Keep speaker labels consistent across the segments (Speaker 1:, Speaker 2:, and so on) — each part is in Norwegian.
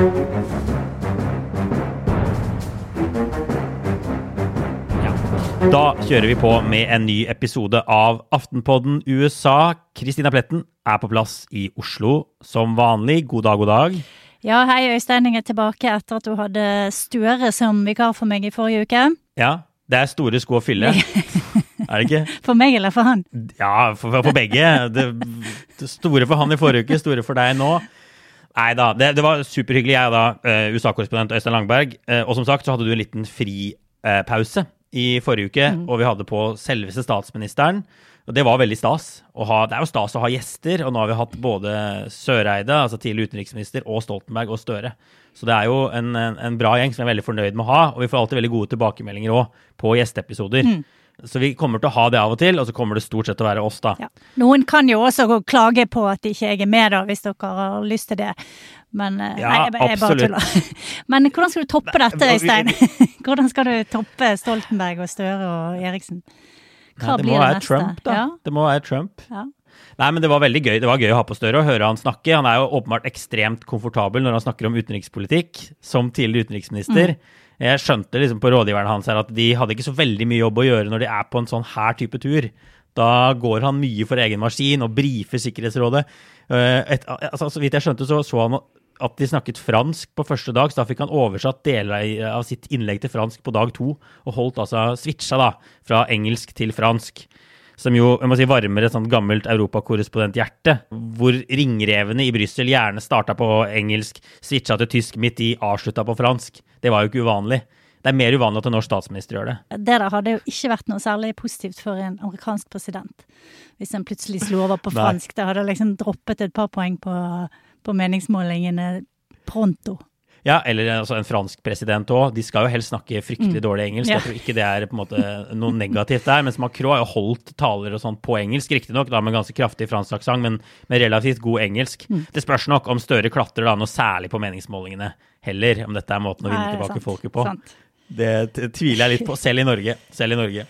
Speaker 1: Da kjører vi på med en ny episode av Aftenpodden USA. Kristina Pletten er på plass i Oslo som vanlig. God dag, god dag.
Speaker 2: Ja, hei Øystein, jeg er tilbake etter at du hadde Støre som vikar for meg i forrige uke.
Speaker 1: Ja, det er store sko å fylle. Er det ikke?
Speaker 2: For meg eller for han?
Speaker 1: Ja, for, for begge. Det, det store for han i forrige uke, store for deg nå. Nei da, det, det var superhyggelig. Jeg da eh, USA-korrespondent Øystein Langberg. Eh, og som sagt så hadde du en liten fripause i forrige uke, og vi hadde på selveste statsministeren. Og det var veldig stas. Ha, det er jo stas å ha gjester, og nå har vi hatt både Søreide, altså tidligere utenriksminister, og Stoltenberg og Støre. Så det er jo en, en, en bra gjeng som jeg er veldig fornøyd med å ha, og vi får alltid veldig gode tilbakemeldinger òg på gjesteepisoder. Så vi kommer til å ha det av og til, og så kommer det stort sett til å være oss, da.
Speaker 2: Ja. Noen kan jo også klage på at ikke jeg er med, da, hvis dere har lyst til det. Men eh,
Speaker 1: Ja,
Speaker 2: nei, jeg, jeg bare tuller. Men hvordan skal du toppe dette, Øystein? Hvordan skal du toppe Stoltenberg og Støre og Eriksen? Hva
Speaker 1: Nei, det
Speaker 2: blir det neste?
Speaker 1: Trump, da.
Speaker 2: Ja.
Speaker 1: Det må være Trump.
Speaker 2: Ja.
Speaker 1: Nei, men det var veldig gøy. Det var gøy å ha på Støre og høre han snakke. Han er jo åpenbart ekstremt komfortabel når han snakker om utenrikspolitikk, som tidligere utenriksminister.
Speaker 2: Mm.
Speaker 1: Jeg skjønte liksom på rådgiveren hans her at de hadde ikke så veldig mye jobb å gjøre når de er på en sånn her type tur. Da går han mye for egen maskin og brifer Sikkerhetsrådet. Eh, Et, altså, så vidt jeg skjønte, så så han at de snakket fransk på første dag, så da fikk han oversatt deler av sitt innlegg til fransk på dag to, og holdt altså switcha da, fra engelsk til fransk som jo jeg må si, varmer et sånt gammelt europakorrespondenthjerte, hvor ringrevene i Brussel gjerne starta på engelsk, switcha til tysk midt i, avslutta på fransk. Det var jo ikke uvanlig. Det er mer uvanlig at en norsk statsminister gjør det.
Speaker 2: Det der hadde jo ikke vært noe særlig positivt for en amerikansk president. Hvis en plutselig slo over på fransk. Det hadde liksom droppet et par poeng på, på meningsmålingene pronto.
Speaker 1: Ja, eller altså en fransk president òg. De skal jo helst snakke fryktelig dårlig engelsk.
Speaker 2: Ja.
Speaker 1: Jeg tror ikke det er på en måte noe negativt der. Mens Macron har jo holdt taler og sånn på engelsk, riktignok med ganske kraftig fransk aksent, men med relativt god engelsk. Det spørs nok om Støre klatrer da noe særlig på meningsmålingene heller, om dette er måten å vinne tilbake folket på.
Speaker 2: sant.
Speaker 1: Det tviler jeg litt på, selv i Norge. Selv i Norge.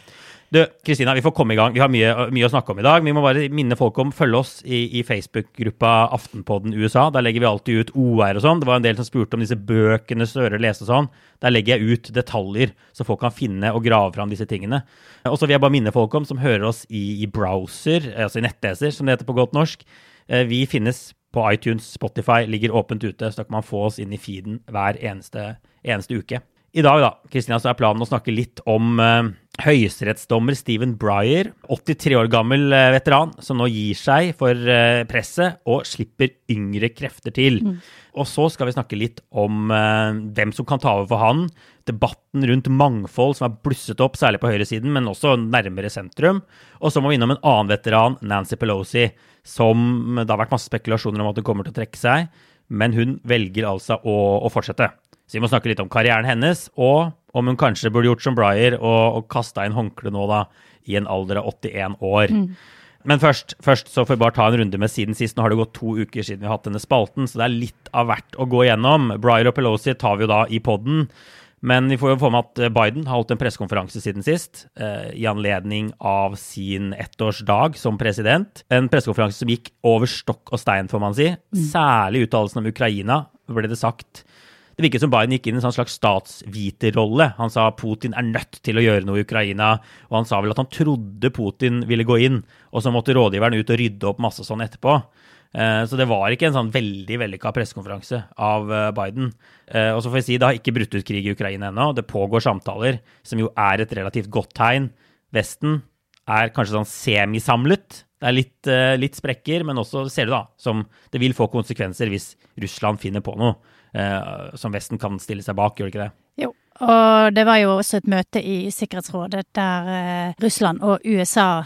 Speaker 1: Du, Kristina, vi får komme i gang. Vi har mye, mye å snakke om i dag. Vi må bare minne folk om følge oss i, i Facebook-gruppa Aftenpodden USA. Der legger vi alltid ut OR og sånn. Det var en del som spurte om disse bøkene Støre leste og sånn. Der legger jeg ut detaljer, så folk kan finne og grave fram disse tingene. Og så vil jeg bare minne folk om, som hører oss i, i browser, altså i nettleser, som det heter på godt norsk. Eh, Vi finnes på iTunes, Spotify, ligger åpent ute, så da kan man få oss inn i feeden hver eneste, eneste uke. I dag da, Kristina, så er planen å snakke litt om eh, høyesterettsdommer Stephen Breyer, 83 år gammel eh, veteran, som nå gir seg for eh, presset og slipper yngre krefter til. Og så skal vi snakke litt om eh, hvem som kan ta over for han, debatten rundt mangfold som er blusset opp, særlig på høyresiden, men også nærmere sentrum. Og så må vi innom en annen veteran, Nancy Pelosi, som det har vært masse spekulasjoner om at hun kommer til å trekke seg, men hun velger altså å, å fortsette. Så vi må snakke litt om karrieren hennes, og om hun kanskje burde gjort som Breyer og, og kasta inn håndkleet nå, da, i en alder av 81 år. Men først, først så får vi bare ta en runde med siden sist. Nå har det gått to uker siden vi har hatt denne spalten, så det er litt av hvert å gå gjennom. Breyer og Pelosi tar vi jo da i poden. Men vi får jo få med at Biden har holdt en pressekonferanse siden sist, eh, i anledning av sin ettårsdag som president. En pressekonferanse som gikk over stokk og stein, får man si. Særlig uttalelsen om Ukraina, ble det sagt. Det virket som Biden gikk inn i en sånn slags statsviterrolle. Han sa Putin er nødt til å gjøre noe i Ukraina, og han sa vel at han trodde Putin ville gå inn, og så måtte rådgiveren ut og rydde opp masse sånn etterpå. Eh, Så det var ikke en sånn veldig vellykka pressekonferanse av eh, Biden. Eh, Og så får jeg si, det har ikke brutt ut krig i Ukraina ennå. Det pågår samtaler, som jo er et relativt godt tegn. Vesten er kanskje sånn semisamlet. Det er litt, litt sprekker, men også ser du da, som det vil få konsekvenser hvis Russland finner på noe eh, som Vesten kan stille seg bak, gjør det ikke det?
Speaker 2: Jo, og det var jo også et møte i Sikkerhetsrådet der eh, Russland og USA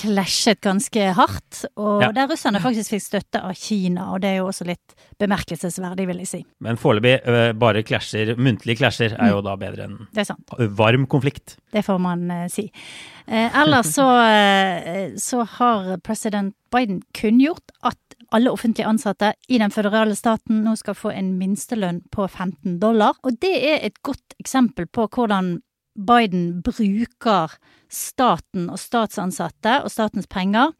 Speaker 2: klasjet ganske hardt, og
Speaker 1: Ja.
Speaker 2: der russerne faktisk fikk støtte av Kina, og det er jo også litt bemerkelsesverdig, vil jeg si.
Speaker 1: Men foreløpig øh, bare klasjer, muntlige klasjer, er jo da bedre enn varm konflikt.
Speaker 2: Det får man eh, si. Eh, ellers så, eh, så har president Biden kunngjort at alle offentlig ansatte i den føderale staten nå skal få en minstelønn på 15 dollar. Og det er et godt eksempel på hvordan Biden bruker staten og statsansatte og statens penger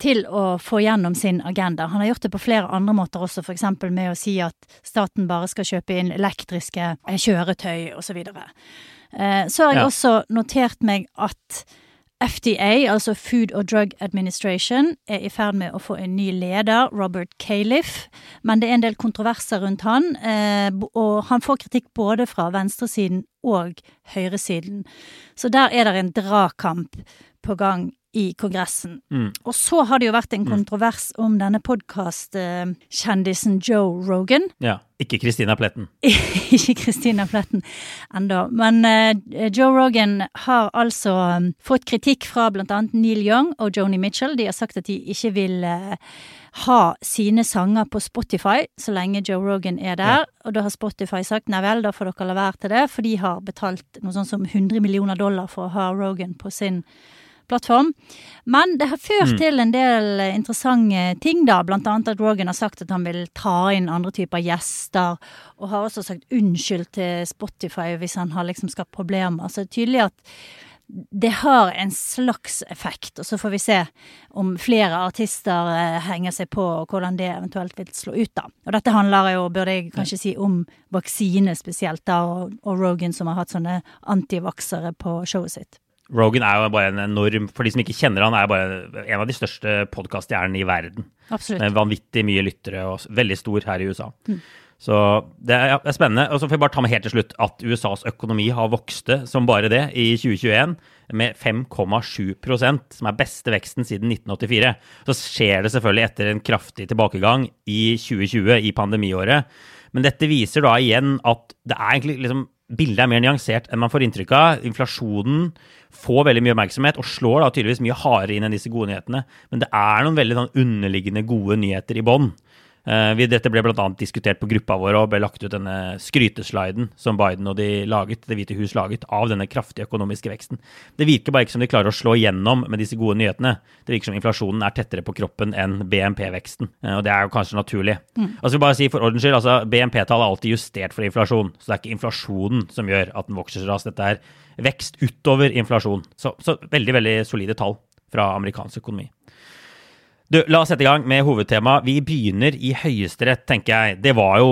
Speaker 2: til å få gjennom sin agenda. Han har gjort det på flere andre måter også, f.eks. med å si at staten bare skal kjøpe inn elektriske eh, kjøretøy osv. videre. Så har jeg også notert meg at FDA, altså Food and Drug Administration, er i ferd med å få en ny leder, Robert Califf. Men det er en del kontroverser rundt han, eh, og han får kritikk både fra venstresiden og høyresiden. Så der er det en dragkamp på gang i Kongressen.
Speaker 1: Mm.
Speaker 2: Og så har det jo vært en kontrovers om denne podkastkjendisen Joe Rogan.
Speaker 1: Ja. Ikke Christina Pletten.
Speaker 2: Ikke Christina Pletten enda. Men uh, Joe Rogan har altså um, fått kritikk fra annet Neil Young og Joni Mitchell. De har sagt at de ikke vil uh, ha sine sanger på Spotify så lenge Joe Rogan er der. Og da har Spotify sagt nei vel, da får dere la være til det, for de har betalt noe sånt som 100 millioner dollar for å ha Rogan på sin plattform. Men det har ført til en del eh, interessante ting, da. Blant annet at Rogan har sagt at han vil ta inn andre typer gjester, og har også sagt unnskyld til Spotify hvis han har liksom skapt problemer. Så det er tydelig at det har en slags effekt, og så får vi se om flere artister eh, henger seg på, og hvordan det eventuelt vil slå ut, da. Og dette handler jo, burde jeg kanskje si, om vaksine spesielt, da, og, og Rogan som har hatt sånne antivaksere på showet sitt.
Speaker 1: Rogan er jo bare en enorm For de som ikke kjenner han, er bare en av de største podkaststjernene i verden.
Speaker 2: Absolutt.
Speaker 1: Med vanvittig mye lyttere og veldig stor her i USA. Så det er, det er spennende. Og så får jeg bare ta med helt til slutt at USAs økonomi har vokst som bare det i 2021 med 5,7% som er beste veksten siden 1984. Så skjer det selvfølgelig etter en kraftig tilbakegang i 2020, i pandemiåret. Men dette viser da igjen at det er egentlig liksom Bildet er mer nyansert enn man får inntrykk av. Inflasjonen får veldig mye oppmerksomhet og slår da tydeligvis mye hardere inn enn disse gode nyhetene. Men det er noen veldig sånn underliggende gode nyheter i bånn. Eh, vi- Dette ble bl.a. diskutert på gruppa vår og ble lagt ut denne skrytesliden som Biden og de laget, Det hvite hus laget av denne kraftige økonomiske veksten. Det virker bare ikke som de klarer å slå igjennom med disse gode nyhetene. Det virker som inflasjonen er tettere på kroppen enn BNP-veksten, eh, og det er jo kanskje naturlig. Altså vil bare si for ordens skyld, altså BNP-tallet er alltid justert for inflasjon, så det er ikke inflasjonen som gjør at den vokser så raskt. Dette er vekst utover inflasjon. Så, så veldig, veldig solide tall fra amerikansk økonomi. Du, la oss sette i gang med hovedtema. Vi begynner i Høyesterett, tenker jeg. Det var jo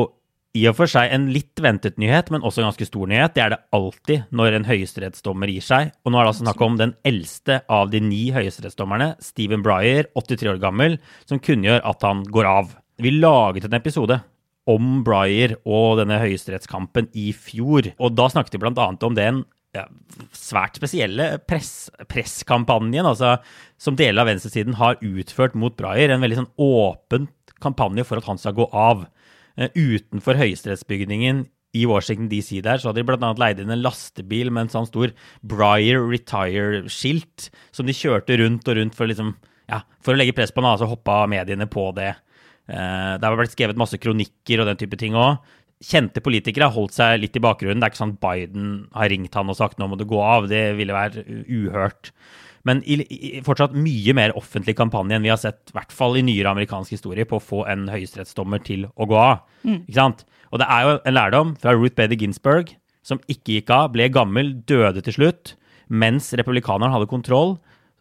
Speaker 1: i og for seg en litt ventet nyhet, men også en ganske stor nyhet. Det er det alltid når en høyesterettsdommer gir seg. Og nå er det altså snakk om den eldste av de ni høyesterettsdommerne, Stephen Breyer, 83 år gammel, som kunngjør at han går av. Vi laget en episode om Breyer og denne høyesterettskampen i fjor. Og da snakket vi bl.a. om den ja, svært spesielle press, presskampanjen altså, som deler av venstresiden har utført mot Breyer. En veldig sånn åpen kampanje for at han skal gå av. Eh, utenfor høyesterettsbygningen i Washington DC der, så hadde de bl.a. leid inn en lastebil med en sånn stor Breyer Retire-skilt som de kjørte rundt og rundt for, liksom, ja, for å legge press på han. Så hoppa mediene på det. Eh, det har blitt skrevet masse kronikker og den type ting òg. Kjente politikere har holdt seg litt i bakgrunnen. Det er ikke sånn Biden har ringt han og sagt nå må du gå av. Det ville være uhørt. Men i, i, fortsatt mye mer offentlig kampanje enn vi har sett, i hvert fall i nyere amerikansk historie, på å få en høyesterettsdommer til å gå av. Ikke sant? Og det er jo en lærdom fra Ruth Bader Ginsburg, som ikke gikk av, ble gammel, døde til slutt, mens republikaneren hadde kontroll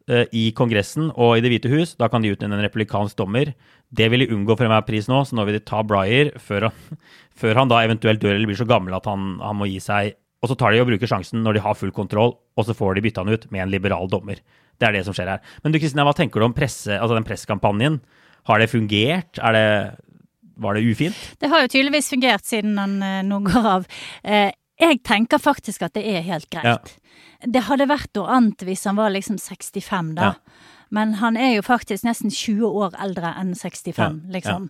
Speaker 1: i Kongressen og i Det hvite hus. Da kan de utnevne en republikansk dommer. Det vil de unngå for enhver pris nå, så nå vil de ta Breyer før han, før han da eventuelt dør eller blir så gammel at han, han må gi seg. Og så tar de og bruker sjansen når de har full kontroll, og så får de bytta han ut med en liberal dommer. Det er det som skjer her. Men du Kristina, hva tenker du om presse, altså den presskampanjen? Har det fungert? Er det, var det ufint?
Speaker 2: Det har jo tydeligvis fungert siden han eh, nå går av. Eh, jeg tenker faktisk at det er helt greit. Det hadde vært noe annet hvis han var liksom 65, da. Men han er jo faktisk nesten 20 år eldre enn 65,
Speaker 1: Ja,
Speaker 2: liksom.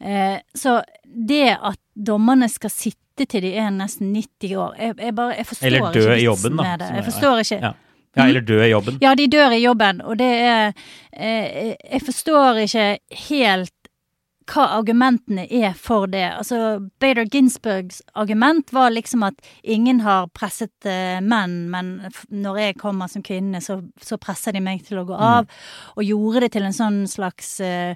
Speaker 2: Eh, så det at dommerne skal sitte til de er nesten 90 år Jeg, jeg bare, jeg forstår
Speaker 1: Eller dø i jobben, da,
Speaker 2: det. Jeg forstår ikke
Speaker 1: Ja. Ja, eller dø i jobben.
Speaker 2: Ja, de dør i jobben, og det er eh, Jeg forstår ikke helt hva argumentene er for det. Altså, Bader Ginsburgs argument var liksom at ingen har presset uh, menn, men når jeg kommer som kvinne, så, så presser de meg til å gå av. Og gjorde det til en sånn slags uh,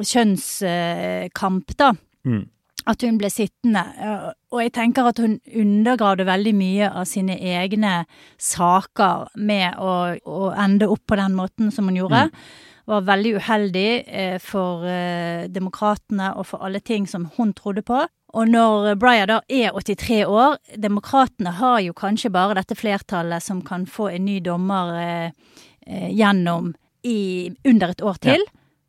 Speaker 2: kjønnskamp, da.
Speaker 1: Mm.
Speaker 2: At hun ble sittende. Eh, Og jeg tenker at hun undergravde veldig mye av sine egne saker med å, å ende opp på den måten som hun gjorde. Var veldig uheldig eh, for eh, demokratene og for alle ting som hun trodde på. Og når Breyer da er 83 år Demokratene har jo kanskje bare dette flertallet som kan få en ny dommer eh, eh, gjennom i under et år til.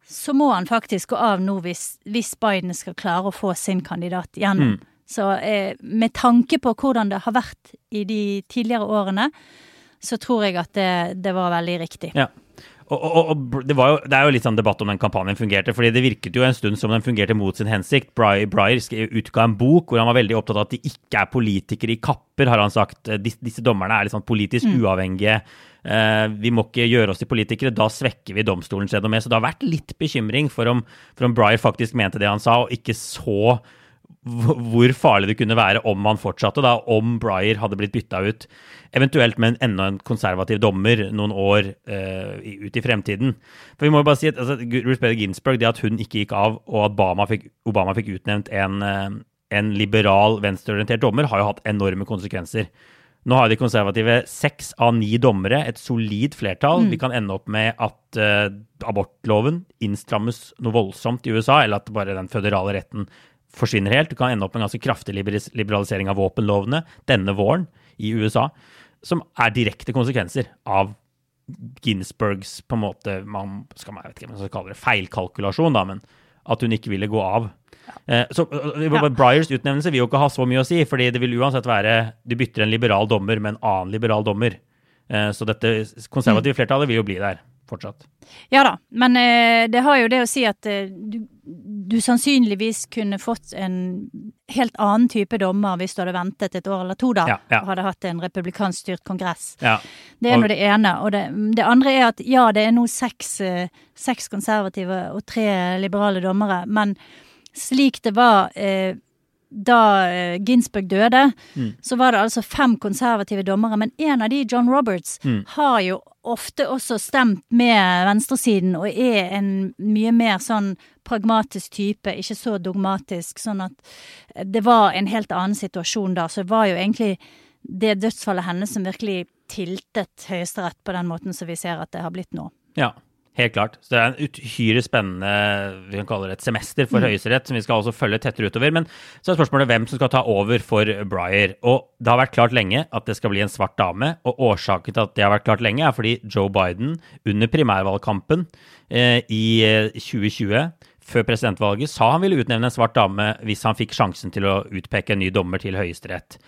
Speaker 2: Så må han faktisk gå av nå hvis, hvis Biden skal klare å få sin kandidat gjennom. Så eh, med tanke på hvordan det har vært i de tidligere årene, så tror jeg at det, det var veldig riktig.
Speaker 1: Ja. Og, og, og det, var jo, det er jo litt sånn debatt om den kampanjen fungerte, fordi det virket jo en stund som den fungerte mot sin hensikt. Breyer, Breyer utga en bok hvor han var veldig opptatt av at de ikke er politikere i kapper, har han sagt. Disse, disse dommerne er litt sånn politisk uavhengige. Eh, vi må ikke gjøre oss til politikere, da svekker vi domstolen renommé. Så det har vært litt bekymring for om, for om Breyer faktisk mente det han sa, og ikke så hvor farlig det kunne være om han fortsatte, da, om Breyer hadde blitt bytta ut, eventuelt med en, enda en konservativ dommer noen år uh, ut i fremtiden. For vi må jo bare si at altså, Ruth Bader Ginsburg, det at hun ikke gikk av, og at Obama fikk, Obama fikk utnevnt en, eh, en liberal, venstreorientert dommer, har jo hatt enorme konsekvenser. Nå har de konservative seks av ni dommere, et solid flertall. Vi kan ende opp med at uh, abortloven innstrammes noe voldsomt i USA, eller at bare den føderale retten forsvinner helt. Du kan ende opp med en ganske kraftig liberalisering av våpenlovene denne våren i USA, som er direkte konsekvenser av Ginsbergs på en måte man skal, Jeg vet ikke hva man skal kalle det feilkalkulasjon, da, men at hun ikke ville gå av. Eh, så uh,
Speaker 2: Ja.
Speaker 1: Breyers utnevnelse vil jo ikke ha så mye å si, fordi det vil uansett være Du bytter en liberal dommer med en annen liberal dommer. Eh, så dette konservative flertallet vil jo bli der fortsatt.
Speaker 2: Ja da, men eh, det har jo det å si at eh, du, du sannsynligvis kunne fått en helt annen type dommer hvis du hadde ventet et år eller to da,
Speaker 1: Ja, ja.
Speaker 2: og hadde hatt en republikansk styrt kongress.
Speaker 1: Ja.
Speaker 2: Det er nå det ene. Og det, det andre er at ja, det er nå seks, eh, seks konservative og tre liberale dommere, men slik det var eh, da eh, Ginsburg døde, så var det altså fem konservative dommere, men en av de, John Roberts, har jo ofte også stemt med venstresiden og er en mye mer sånn pragmatisk type, ikke så dogmatisk, sånn at det var en helt annen situasjon da. Så det var jo egentlig det dødsfallet hennes som virkelig tiltet Høyesterett på den måten som vi ser at det har blitt nå.
Speaker 1: Ja, helt klart. Så det er en uhyre spennende vi kan kalle det et semester for Høyesterett, som vi skal også følge tettere utover. Men så er spørsmålet hvem som skal ta over for Breyer. Og det har vært klart lenge at det skal bli en svart dame. Og årsaken til at det har vært klart lenge, er fordi Joe Biden under primærvalgkampen eh, i eh, 2020 før presidentvalget sa han ville utnevne en svart dame hvis han fikk sjansen til å utpeke en ny dommer til Høyesterett.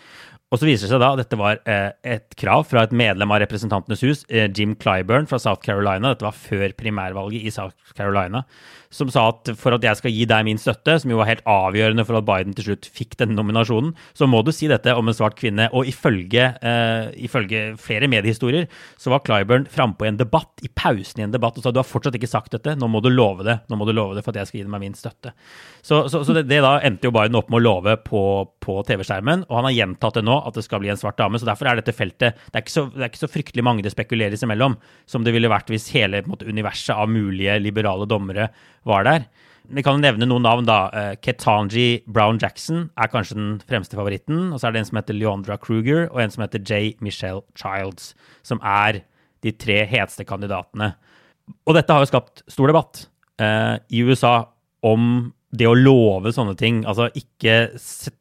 Speaker 1: Og så viser det seg da at dette var eh, et krav fra et medlem av Representantenes hus, eh, Jim Clyburn fra South Carolina. Dette var før primærvalget i South Carolina. Som sa at for at jeg skal gi deg min støtte, som jo var helt avgjørende for at Biden til slutt fikk denne nominasjonen, så må du si dette om en svart kvinne. Og ifølge, uh, ifølge flere mediehistorier så var Clyburn frampå i en debatt, i pausen i en debatt, og sa du har fortsatt ikke sagt dette, nå må du love det. Nå må du love det for at jeg skal gi deg min støtte. Så, så, så det, det da endte jo Biden opp med å love på, på TV-skjermen, og han har gjentatt det nå, at det skal bli en svart dame. Så derfor er dette feltet Det er ikke så, er ikke så fryktelig mange det spekuleres imellom, som det ville vært hvis hele måte, universet av mulige liberale dommere var der. Vi kan jo nevne noen navn, da. Eh, Ketanji Brown Jackson er kanskje den fremste favoritten. Og så er det en som heter Leondra Kruger, og en som heter J. Michelle Childs, som er de tre heteste kandidatene. Og dette har jo skapt stor debatt eh, i USA om det å love sånne ting. Altså ikke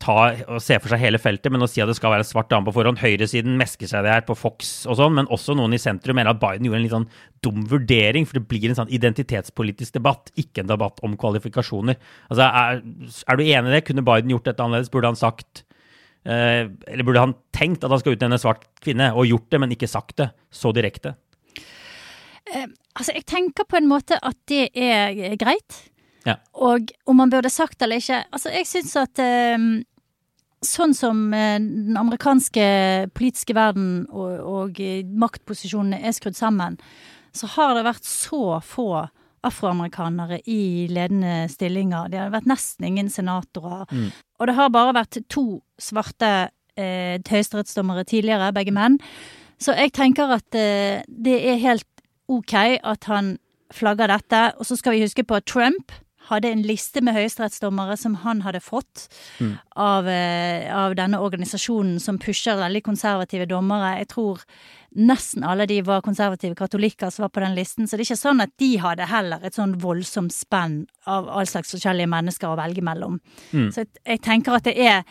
Speaker 1: ta og se for seg hele feltet, men å si at det skal være en svart dame på forhånd. Høyresiden mesker seg det her på Fox og sånn, men også noen i sentrum mener at Biden gjorde en litt sånn dum vurdering, for det blir en sånn identitetspolitisk debatt, ikke en debatt om kvalifikasjoner. Altså, er, er du enig i det? Kunne Biden gjort dette annerledes? Burde han sagt eh, Eller burde han tenkt at han skal utnevne en svart kvinne, og gjort det, men ikke sagt det så direkte?
Speaker 2: Altså, jeg tenker på en måte at det er greit.
Speaker 1: Ja.
Speaker 2: Og om man burde sagt det eller ikke Altså, jeg syns at eh, sånn som eh, den amerikanske politiske verden og, og eh, maktposisjonene er skrudd sammen, så har det vært så få afroamerikanere i ledende stillinger. Det har vært nesten ingen senatorer. Og det har bare vært to svarte eh, høyesterettsdommere tidligere, begge menn. Så jeg tenker at eh, det er helt ok at han flagger dette. Og så skal vi huske på at Trump hadde en liste med høyesterettsdommere som han hadde fått av, eh, av denne organisasjonen som pusher veldig konservative dommere. Jeg tror nesten alle de var konservative katolikker som var på den listen, så det er ikke sånn at de hadde heller et sånn voldsomt spenn av all slags forskjellige mennesker å velge mellom. Så jeg, jeg tenker at det er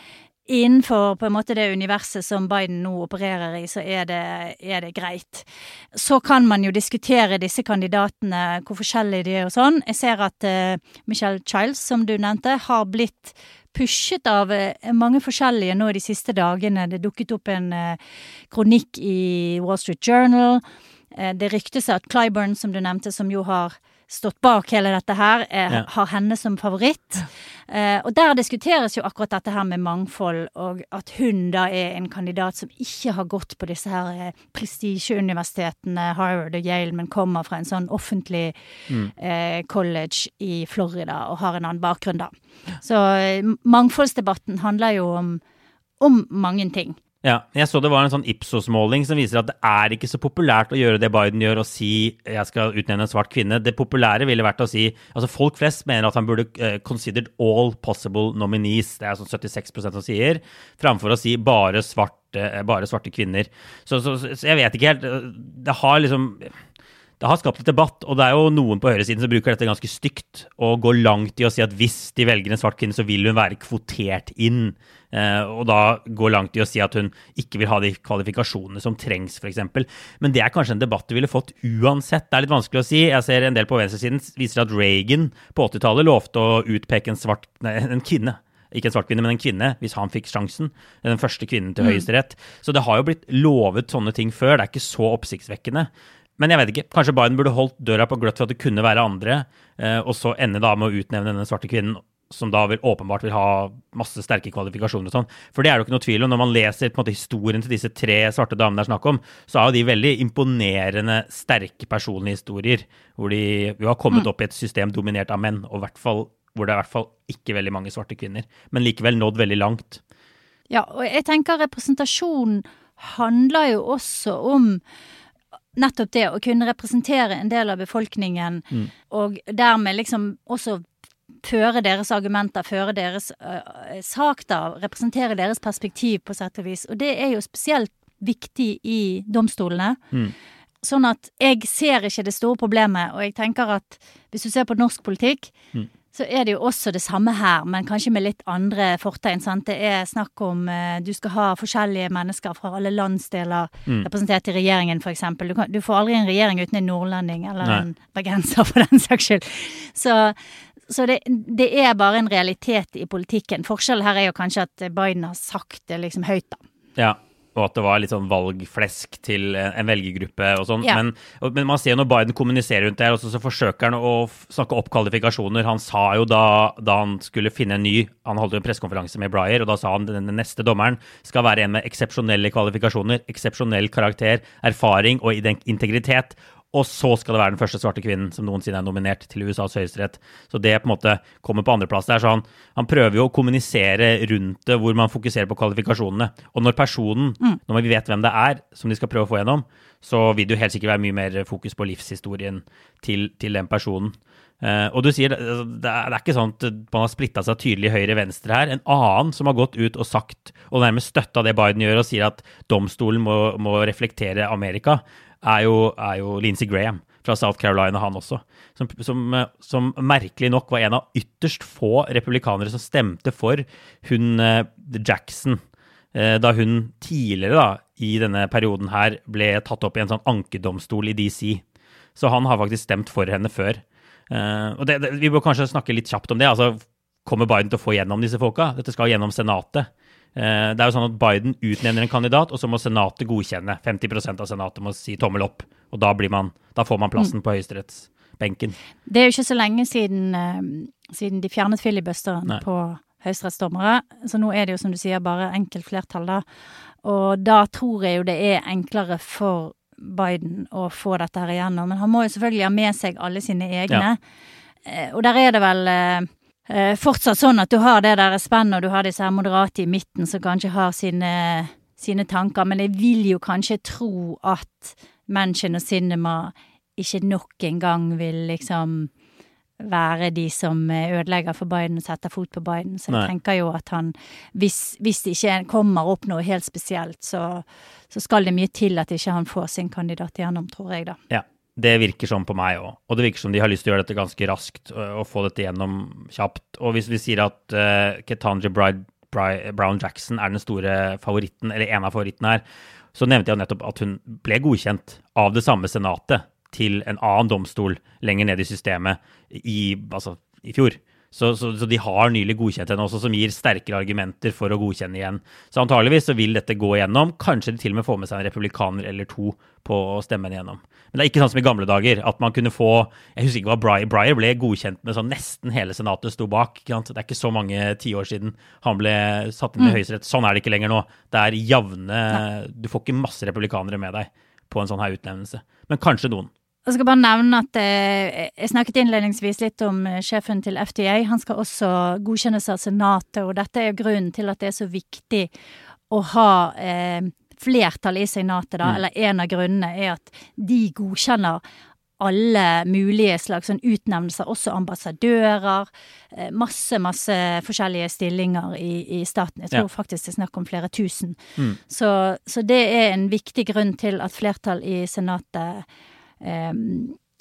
Speaker 2: Innenfor på en måte det universet som Biden nå opererer i, så er det, er det greit. Så kan man jo diskutere disse kandidatene, hvor forskjellige de er og sånn. Jeg ser at uh, Michelle Childs, som du nevnte, har blitt pushet av eh, mange forskjellige nå de siste dagene. Det dukket opp en uh, kronikk i Wall Street Journal. Uh, det ryktes at Clyburn, som du nevnte, som jo har stått bak hele dette her, eh,
Speaker 1: Ja.
Speaker 2: har henne som favoritt. Eh, og der diskuteres jo akkurat dette her med mangfold, og at hun da er en kandidat som ikke har gått på disse her eh, prestisjeuniversitetene, Harvard og Yale, men kommer fra en sånn offentlig eh, college i Florida og har en annen bakgrunn, da. Så eh, mangfoldsdebatten handler jo om, om mange ting.
Speaker 1: Ja, jeg så det var en sånn Ipsos-måling som viser at det er ikke så populært å gjøre det Biden gjør, og si jeg skal utnevne en svart kvinne. Det populære ville vært å si altså Folk flest mener at han burde uh, considered all possible nominees. Det er sånn 76 som sier, framfor å si bare svarte, eh, bare svarte kvinner. Så, så, så jeg vet ikke helt. eh, Det har liksom det har skapt litt debatt, og det er jo noen på høyresiden som bruker dette ganske stygt og går langt i å si at hvis de velger en svart kvinne, så vil hun være kvotert inn. Eh, og da går langt i å si at hun ikke vil ha de kvalifikasjonene som trengs, f.eks. Men det er kanskje en debatt du ville fått uansett. Det er litt vanskelig å si. Jeg ser en del på venstresiden viser at Reagan på 80-tallet lovte å utpeke en svart nei, en kvinne. Ikke en svart kvinne, men en kvinne, hvis han fikk sjansen. Den første kvinnen til Høyesterett. Så det har jo blitt lovet sånne ting før. Det er ikke så oppsiktsvekkende. Men jeg vet ikke. Kanskje Biden burde holdt døra på gløtt for at det kunne være andre, eh, og så ende da med å utnevne denne svarte kvinnen, som da vil, åpenbart vil ha masse sterke kvalifikasjoner og sånn. For det er det jo ikke noe tvil om. Når man leser på en måte historien til disse tre svarte damene det er snakk om, så er jo de veldig imponerende sterke personlige historier, hvor de jo har kommet opp i et system dominert av menn, og hvert fall, hvor det er i hvert fall ikke veldig mange svarte kvinner, men likevel nådd veldig langt.
Speaker 2: Ja, og jeg tenker representasjon handler jo også om nettopp det å kunne representere en del av befolkningen, og dermed liksom også føre deres argumenter, føre deres uh, sak, da, representere deres perspektiv på sett og vis. Og det er jo spesielt viktig i domstolene. Sånn at jeg ser ikke det store problemet, og jeg tenker at hvis du ser på norsk politikk, så er det jo også det samme her, men kanskje med litt andre fortegn. sant? Det er snakk om eh, du skal ha forskjellige mennesker fra alle landsdeler representert i regjeringen, f.eks. Du, kan- du får aldri en regjering uten en nordlending eller
Speaker 1: Nei.
Speaker 2: en bergenser, for den saks skyld. Så, så det, det er bare en realitet i politikken. Forskjellen her er jo kanskje at Biden har sagt det liksom høyt, da.
Speaker 1: Ja, og at det var litt sånn valgflesk til en velgergruppe og sånn.
Speaker 2: Ja.
Speaker 1: Men, men man ser jo når Biden kommuniserer rundt det her, også, så forsøker han å snakke opp kvalifikasjoner. Han sa jo da, da han skulle finne en ny Han holdt jo en pressekonferanse med Breyer, og da sa han den neste dommeren skal være en med eksepsjonelle kvalifikasjoner, eksepsjonell karakter, erfaring og integritet. Og så skal det være den første svarte kvinnen som noensinne er nominert til USAs høyesterett. Så det på en måte kommer på andreplass der. Så han, han prøver jo å kommunisere rundt det, hvor man fokuserer på kvalifikasjonene. Og når personen, når vi vet hvem det er som de skal prøve å få gjennom, så vil det jo helt sikkert være mye mer fokus på livshistorien til, til den personen. Uh, og du sier, det er, det er ikke sånn at man har splitta seg tydelig høyre-venstre her. En annen som har gått ut og sagt, og nærmest støtta det Biden gjør, og sier at domstolen må, må reflektere Amerika, er jo, er jo Lindsey Graham fra South Carolina, han også. Som, som, som merkelig nok var en av ytterst få republikanere som stemte for hun eh, Jackson eh, da hun tidligere da, i denne perioden her ble tatt opp i en sånn ankedomstol i DC. Så han har faktisk stemt for henne før. Eh, og det, det, Vi bør kanskje snakke litt kjapt om det. altså Kommer Biden til å få gjennom disse folka? Dette skal gjennom Senatet. Eh, det er jo sånn at Biden utnevner en kandidat, og så må Senatet godkjenne. 50% av Senatet må si tommel opp. Og da, blir man, da får man plassen på høyesterettsbenken.
Speaker 2: Det er jo ikke så lenge siden, eh, siden de fjernet filibusteren
Speaker 1: Nei.
Speaker 2: på høyesterettsdommere. Så nå er det jo, som du sier, bare enkelt flertall, da. Og da tror jeg jo det er enklere for Biden å få dette her igjennom. Men han må jo selvfølgelig ha med seg alle sine egne. Ja. Og der er det vel eh, eh, fortsatt sånn at du har det der spennet, og du har disse her moderate i midten som kanskje har sine, sine tanker. Men jeg vil jo kanskje tro at Manchin og Cinema ikke nok en gang vil liksom være de som eh, ødelegger for Biden og setter fot på Biden. Så jeg
Speaker 1: Nei.
Speaker 2: tenker jo at han, hvis, hvis det ikke kommer opp noe helt spesielt, så, så skal det mye til at ikke han får sin kandidat igjennom, tror jeg, da.
Speaker 1: Ja, det virker sånn på meg òg. Og det virker som de har lyst til å gjøre dette ganske raskt og, og få dette gjennom kjapt. Og hvis vi sier at uh, Ketanji Brown Jackson er den store favoritten, eller en av favorittene her, så nevnte jeg nettopp at hun ble godkjent av det samme senatet til en annen domstol lenger ned i systemet i, altså, i fjor. Så, så, så de har nylig godkjent henne også, som gir sterkere argumenter for å godkjenne igjen. Så antageligvis så vil dette gå igjennom. Kanskje de til og med får med seg en republikaner eller to på å stemme henne igjennom. Men det er ikke sånn som i gamle dager, at man kunne få Jeg husker ikke hva Breyer, Breyer ble godkjent med sånn nesten hele senatet sto bak. Det er ikke så mange tiår siden han ble satt inn i Høyesterett. Sånn er det ikke lenger nå. Det er jevne Du får ikke masse republikanere med deg på en sånn her utnevnelse. Men kanskje noen.
Speaker 2: Jeg skal bare nevne at eh, jeg snakket innledningsvis litt om eh, sjefen til FDA. Han skal også godkjennes av Senatet, og dette er grunnen til at det er så viktig å ha eh, flertall i Senatet, da. Eller en av grunnene er at de godkjenner alle mulige slags sånn utnevnelser, også ambassadører. eh, Masse, masse forskjellige stillinger i, i staten. Jeg tror
Speaker 1: Ja.
Speaker 2: faktisk det er snakk om flere tusen. Så, så det er en viktig grunn til at flertall i Senatet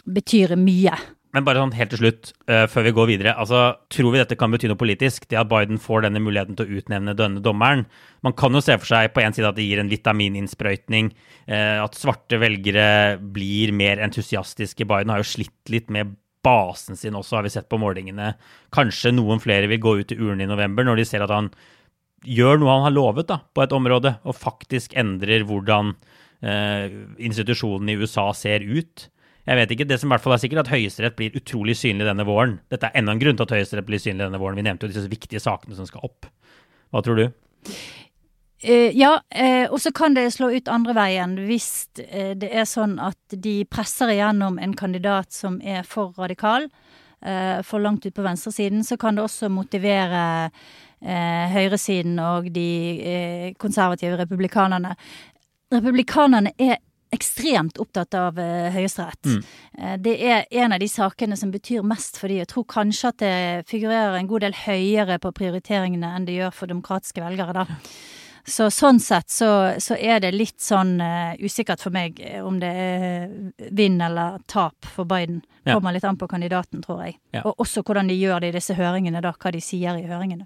Speaker 2: betyr mye.
Speaker 1: Men bare sånn helt til slutt, uh, før vi går videre. altså, Tror vi dette kan bety noe politisk? Det at Biden får denne muligheten til å utnevne denne dommeren? Man kan jo se for seg på en side at det gir en vitamininnsprøytning. Uh, at svarte velgere blir mer entusiastiske. Biden har jo slitt litt med basen sin også, har vi sett på målingene. Kanskje noen flere vil gå ut til urnen i november når de ser at han gjør noe han har lovet da, på et område, og faktisk endrer hvordan institusjonene i USA ser ut. Jeg vet ikke, Det som i hvert fall er sikkert, er at Høyesterett blir utrolig synlig denne våren. Dette er enda en grunn til at Høyesterett blir synlig denne våren. Vi nevnte jo disse viktige sakene som skal opp. Hva tror du?
Speaker 2: Eh, ja, eh, og så kan det slå ut andre veien hvis eh, det er sånn at de presser igjennom en kandidat som er for radikal, eh, for langt ut på venstresiden, så kan det også motivere eh, høyresiden og de eh, konservative republikanerne. Republikanerne er ekstremt opptatt av uh, Høyesterett. Eh, det er en av de sakene som betyr mest for de. Jeg tror kanskje at det figurerer en god del høyere på prioriteringene enn det gjør for demokratiske velgere, da. Så sånn sett så, så er det litt sånn uh, usikkert for meg om det er vinn eller tap for Biden.
Speaker 1: Ja.
Speaker 2: Kommer litt an på kandidaten, tror jeg.
Speaker 1: Ja.
Speaker 2: Og også hvordan de gjør det i disse høringene, da. Hva de sier i høringene.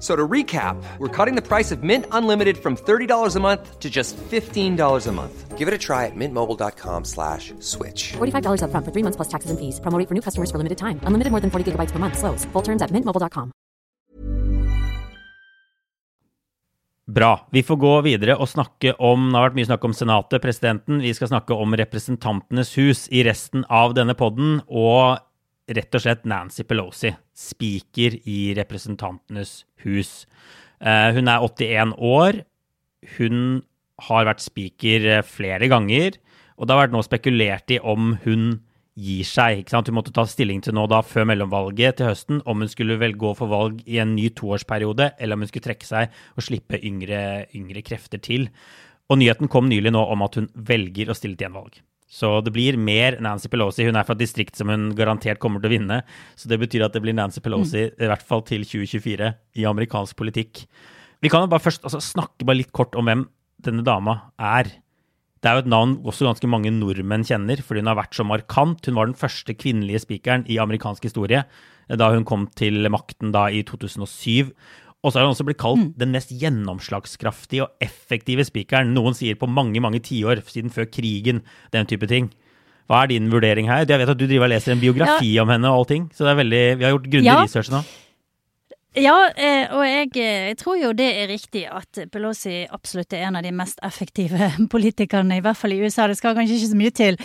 Speaker 3: So to recap, we're cutting the price of Mint Unlimited from $30 a month to just $15 a month. Give it a try at mintmobile.com slash switch.
Speaker 4: $45 up front for three months plus taxes and fees. Promo for new customers for limited time. Unlimited more than 40 gigabytes per month. Slows. Full terms at mintmobile.com.
Speaker 1: Bra. Vi får gå videre og snakke om Det har vært mye snakk om Senatet, presidenten. Vi skal snakke om Representantenes hus i resten av denne podden. Og rett og slett Nancy Pelosi, speaker i Representantenes hus. Eh, hun er 81 år. Hun har vært speaker eh, flere ganger. Og det har vært nå spekulert i om hun gir seg. ikke sant? Hun måtte ta stilling til nå da før mellomvalget til høsten om hun skulle vel gå for valg i en ny toårsperiode, eller om hun skulle trekke seg og slippe yngre, yngre krefter til. Og nyheten kom nylig nå om at hun velger å stille til gjenvalg. Så det blir mer Nancy Pelosi. Hun er fra et distrikt som hun garantert kommer til å vinne. Så det betyr at det blir Nancy Pelosi i hvert fall til 2024 i amerikansk politikk. Vi kan jo bare først altså, snakke bare litt kort om hvem denne dama er. Det er jo et navn også ganske mange nordmenn kjenner, fordi hun har vært så markant. Hun var den første kvinnelige spikeren i amerikansk historie da hun kom til makten da i 2007. Og så har hun også blitt kalt mm. den mest gjennomslagskraftige og effektive spikeren. Noen sier på mange mange tiår, siden før krigen, den type ting. Hva er din vurdering her? Jeg vet at du driver og leser en biografi ja. om henne og allting, så det er veldig, vi har gjort grundig ja. research nå.
Speaker 2: Ja, eh, og jeg, eh, jeg, tror jo det er riktig at Pelosi absolutt er en av de mest effektive politikerne, i hvert fall i USA. Det skal kanskje ikke så mye til.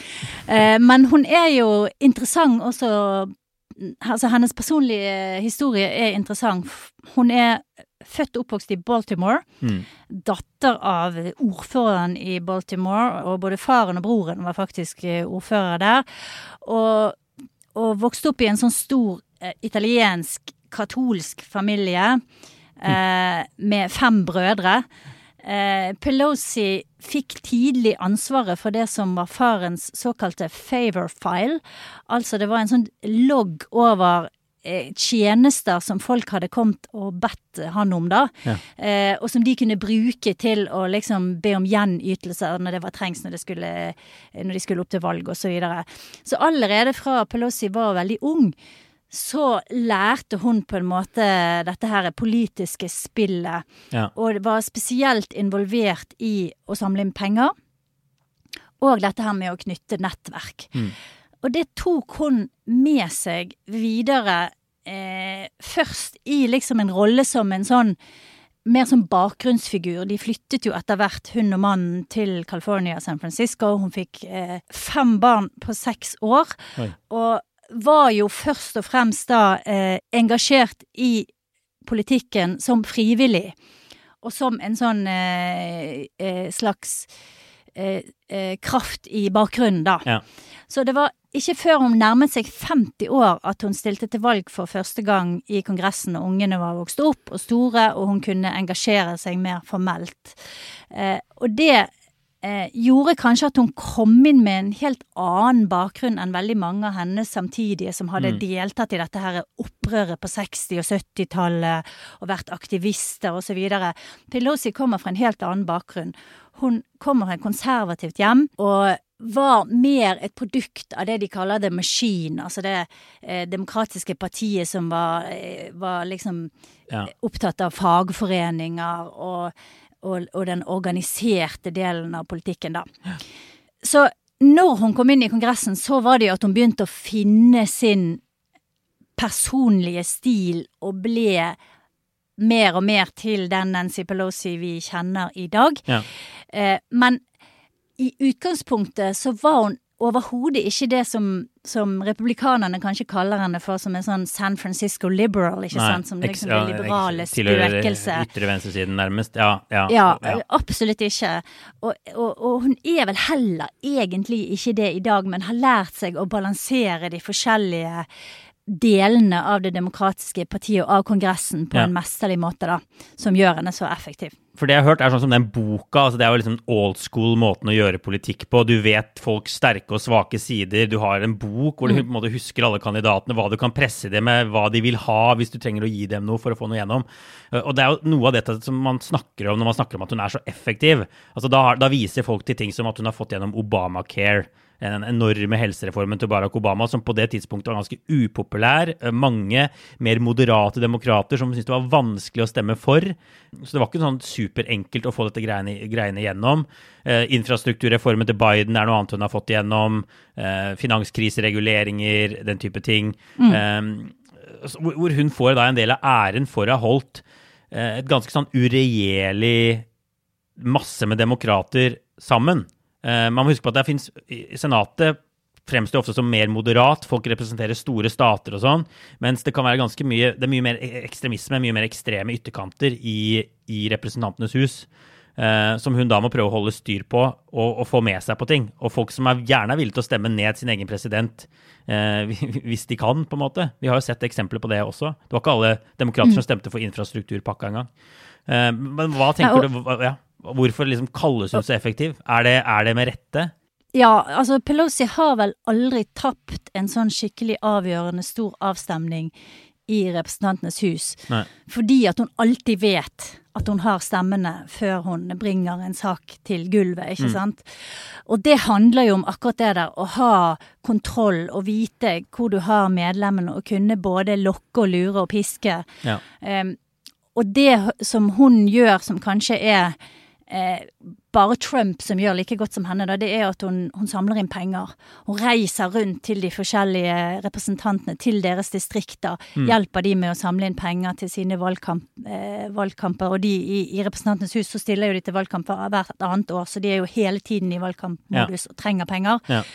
Speaker 2: Eh, men hun er jo interessant også Altså, hennes personlige historie er interessant. Hun er født og oppvokst i Baltimore. Mm. Datter av ordføreren i Baltimore, og både faren og broren var faktisk ordførere der. Og, og vokste opp i en sånn stor eh, italiensk katolsk familie eh, med fem brødre. Eh, Pelosi fikk tidlig ansvaret for det som var farens såkalte favor file. Altså det var en sånn logg over eh, tjenester som folk hadde kommet og bedt han om, da. Ja. Eh, og som de kunne bruke til å liksom be om gjenytelser når det var trengs når, det skulle, når de skulle opp til valg osv. Så, videre. så allerede fra Pelosi var veldig ung, så lærte hun på en måte dette her politiske spillet. Ja. Og var spesielt involvert i å samle inn penger. Og dette her med å knytte nettverk. Mm. Og det tok hun med seg videre eh, først i liksom en rolle som en sånn mer som bakgrunnsfigur. De flyttet jo etter hvert, hun og mannen, til California og San Francisco. Hun fikk eh, fem barn på seks år. Oi. Og var jo først og fremst da eh, engasjert i politikken som frivillig. Og som en sånn eh, eh slags eh, eh, kraft i bakgrunnen, da. Ja. Så det var ikke før hun nærmet seg 50 år at hun stilte til valg for første gang i Kongressen, og ungene var vokst opp og store, og hun kunne engasjere seg mer formelt. Eh, og det eh, gjorde kanskje at hun kom inn med en helt annen bakgrunn enn veldig mange av hennes samtidige som hadde mm. deltatt i dette her opprøret på 60- og 70-tallet og vært aktivister osv. Pelosi kommer fra en helt annen bakgrunn. Hun kommer fra et konservativt hjem. og var mer et produkt av det de kaller the machine, altså det eh, demokratiske partiet som var, eh, var liksom ja. opptatt av fagforeninger og og, og, den organiserte delen av politikken, da. Ja. Så når hun kom inn i Kongressen, så var det jo at hun begynte å finne sin personlige stil og ble mer og mer til den Nancy Pelosi vi kjenner i dag. Ja. Eh, men i utgangspunktet så var hun overhodet ikke det som, som, republikanerne kanskje kaller henne for, som en sånn San Francisco liberal, ikke Nei, sant? Som liksom ja, liberale spøkelse.
Speaker 1: Ytre venstresiden, nærmest. Ja, ja,
Speaker 2: ja, ja. absolutt ikke. Og, og, og, hun er vel heller egentlig ikke det i dag, men har lært seg å balansere de forskjellige delene av det demokratiske partiet og av Kongressen på en mesterlig måte, da, som gjør henne så effektiv.
Speaker 1: For det jeg har hørt, er sånn som den boka. altså Det er jo liksom old school måten å gjøre politikk på. Du vet folks sterke og svake sider. Du har en bok hvor du mm. på en måte husker alle kandidatene, hva du kan presse dem med, hva de vil ha hvis du trenger å gi dem noe for å få noe gjennom. Og det er jo noe av dette som man snakker om når man snakker om at hun er så effektiv. Altså Da, da viser folk til ting som at hun har fått gjennom Obamacare den enorme helsereformen til Barack Obama, som på det tidspunktet var ganske upopulær. Eh, mange mer moderate demokrater som syntes det var vanskelig å stemme for. Så det var ikke sånn superenkelt å få dette greiene, greiene gjennom. Eh, infrastrukturreformen til Biden er noe annet hun har fått igjennom. Eh, finanskrisereguleringer, den type ting. Mm. Eh, hvor hun får da en del av æren for å ha holdt eh, et ganske sånn uregjerlig masse med demokrater sammen. Eh, man må huske på at det finnes Senatet fremstår ofte som mer moderat. Folk representerer store stater og sånn. Mens det kan være ganske mye det er mye mer e-, ekstremisme, mye mer ekstreme ytterkanter i, i Representantenes hus. Eh, som hun da må prøve å holde styr på og, og, få med seg på ting. Og folk som er gjerne er villige til å stemme ned sin egen president eh, hvis de kan, på en måte. Vi har jo sett eksempler på det også. Det var ikke alle demokrater mm. som stemte for infrastrukturpakka engang. Eh, men hva tenker ja, og, du ja. Hvorfor liksom kalles hun så effektiv? Er det, er det med rette?
Speaker 2: Ja, altså Pelosi har vel aldri tapt en sånn skikkelig avgjørende stor avstemning i Representantenes hus.
Speaker 1: Nei.
Speaker 2: Fordi at hun alltid vet at hun har stemmene før hun bringer en sak til gulvet, ikke sant. Og det handler jo om akkurat det der, å ha kontroll og vite hvor du har medlemmene, og kunne både lokke og lure og piske.
Speaker 1: Ja.
Speaker 2: Um, og det som hun gjør, som kanskje er eh, bare Trump som gjør like godt som henne, da, det er at hun, hun samler inn penger. Hun reiser rundt til de forskjellige representantene, til deres distrikter. Hjelper de med å samle inn penger til sine valgkamp, eh, valgkamper. Og de i, i Representantenes hus så stiller jo de til valgkamper hvert annet år, så de er jo hele tiden i valgkampmodus og trenger penger.
Speaker 1: Ja.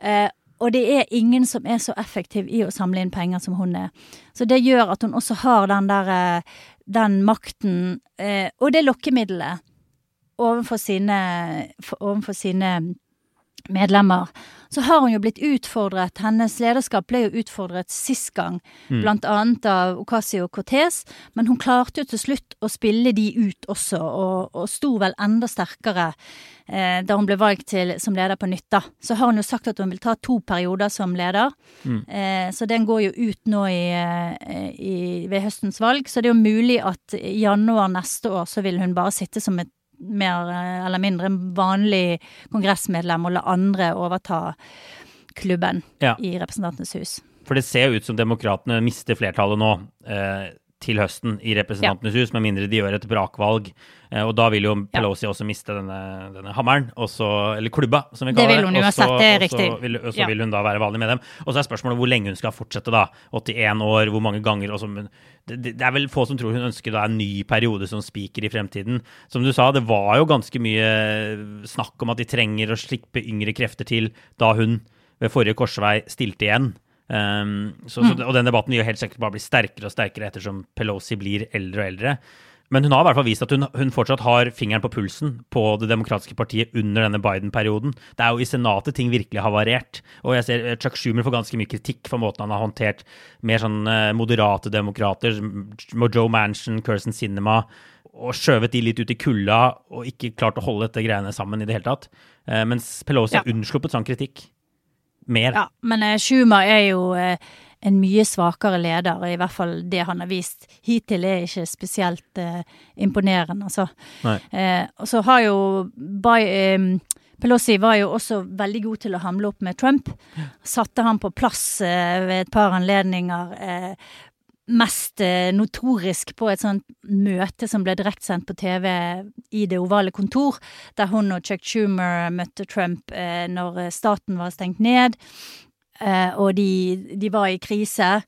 Speaker 2: Eh, og det er ingen som er så effektiv i å samle inn penger som hun er. Så det gjør at hun også har den der eh, den makten eh, og det lokkemiddelet overfor sine, overfor sine medlemmer. Så har hun jo blitt utfordret. Hennes lederskap ble jo utfordret sist gang, blant annet av Ocasio-Cortez, men hun klarte jo til slutt å spille de ut også, og, og sto vel enda sterkere eh, da hun ble valgt til, som leder på nytt. da. Så har hun jo sagt at hun vil ta to perioder som leder, eh, så den går jo ut nå i, eh, i, ved høstens valg. Så det er jo mulig at i januar neste år så vil hun bare sitte som et mer eh, eller mindre vanlig kongressmedlem og la andre overta klubben
Speaker 1: Ja.
Speaker 2: i Representantenes hus.
Speaker 1: For det ser jo ut som demokratene mister flertallet nå eh, til høsten i Representantenes hus, med mindre de gjør et brakvalg. Eh, og da vil jo Pelosi også miste denne, denne hammeren, også, eller klubba, som vi kaller
Speaker 2: Det
Speaker 1: Det
Speaker 2: vil hun
Speaker 1: Og så-
Speaker 2: uansett, det er
Speaker 1: og så
Speaker 2: riktig.
Speaker 1: vil- Og så
Speaker 2: Ja.
Speaker 1: vil hun da være vanlig med dem. Og så er spørsmålet hvor lenge hun skal fortsette, da. 81 år, hvor mange ganger Også, det, det det er vel få som tror hun ønsker da en ny periode som speaker i fremtiden. Som du sa, det var jo ganske mye snakk om at de trenger å slippe yngre krefter til da hun ved forrige korsvei stilte igjen. Um, så, så, og den debatten vil jo helt sikkert bare bli sterkere og sterkere ettersom Pelosi blir eldre og eldre. Men hun har i hvert fall vist at hun, hun fortsatt har fingeren på pulsen på Det demokratiske partiet under denne Biden-perioden. Det er jo i Senatet ting virkelig har variert. Og jeg ser eh, Chuck Schumer får ganske mye kritikk for måten han har håndtert mer sånn eh, moderate demokrater, som Joe Manchin, Kirsten Cinema, og skjøvet de litt ut i kulda og ikke klart å holde dette greiene sammen i det hele tatt. Eh, mens Pelosi
Speaker 2: Ja.
Speaker 1: har unnsluppet sånn kritikk. Mer.
Speaker 2: Ja, men eh, Schumer er jo eh, en mye svakere leder, i hvert fall det han har vist hittil er ikke spesielt eh, imponerende, altså. Eh, og så har jo by, eh, Pelosi var jo også veldig god til å hamle opp med Trump. Satte han på plass eh, ved et par anledninger. Eh, mest eh, notorisk på et sånt møte som ble direktesendt på TV i Det ovale kontor, der hun og Chuck Schumer møtte Trump eh, når staten var stengt ned, eh, og de, de var i krise.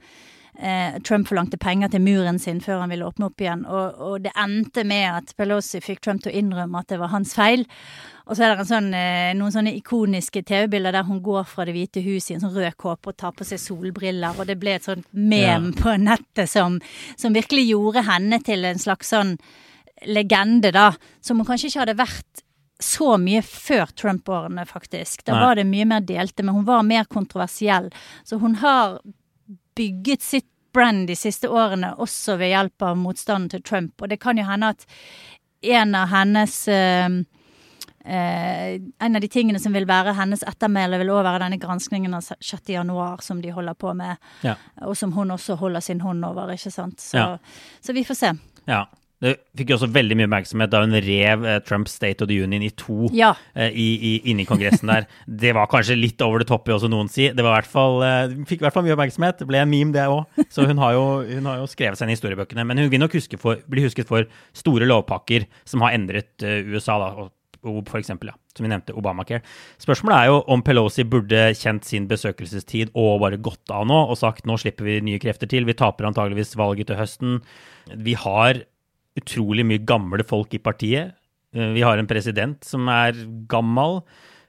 Speaker 2: Eh, Trump forlangte penger til muren sin før han ville åpne opp igjen, og, og det endte med at Pelosi fikk Trump til å innrømme at det var hans feil. Og så er det sånn, eh, noen sånne ikoniske TV-bilder der hun går fra Det hvite hus i en sånn rød kåpe og tar på seg solbriller, og det ble et sånt mem på nettet som, som virkelig gjorde henne til en slags sånn legende, da. Som hun kanskje ikke hadde vært så mye før Trump-årene, faktisk. Da
Speaker 1: Nei.
Speaker 2: var det mye mer delte, men hun var mer kontroversiell. Så hun har bygget sitt brand de siste årene, også ved hjelp av motstanden til Trump. Og det kan jo hende at en av hennes eh, eh, En av de tingene som vil være hennes ettermæle, vil også være denne granskningen av 6. januar som de holder på med,
Speaker 1: Ja.
Speaker 2: og som hun også holder sin hånd over, ikke sant. Så,
Speaker 1: Ja.
Speaker 2: så vi får se.
Speaker 1: Ja. Det fikk jo også veldig mye oppmerksomhet da hun rev eh, Trumps State of the Union i to
Speaker 2: Ja.
Speaker 1: eh, i, i, inne i Kongressen der. Det var kanskje litt over det toppe, også noen si. Det var i hvert fall, eh, fikk i hvert fall mye oppmerksomhet. Det ble en meme, det òg. Så hun har, jo, hun har jo skrevet seg inn i historiebøkene. Men hun vil nok huske for, bli husket for store lovpakker som har endret USA, da. Og, eksempel, ja, som vi nevnte, Obamacare. Spørsmålet er jo om Pelosi burde kjent sin besøkelsestid og bare gått av nå og sagt nå slipper vi nye krefter til. Vi taper antageligvis valget til høsten. Vi har utrolig mye gamle folk i partiet. Eh, Vi har en president som er gammel.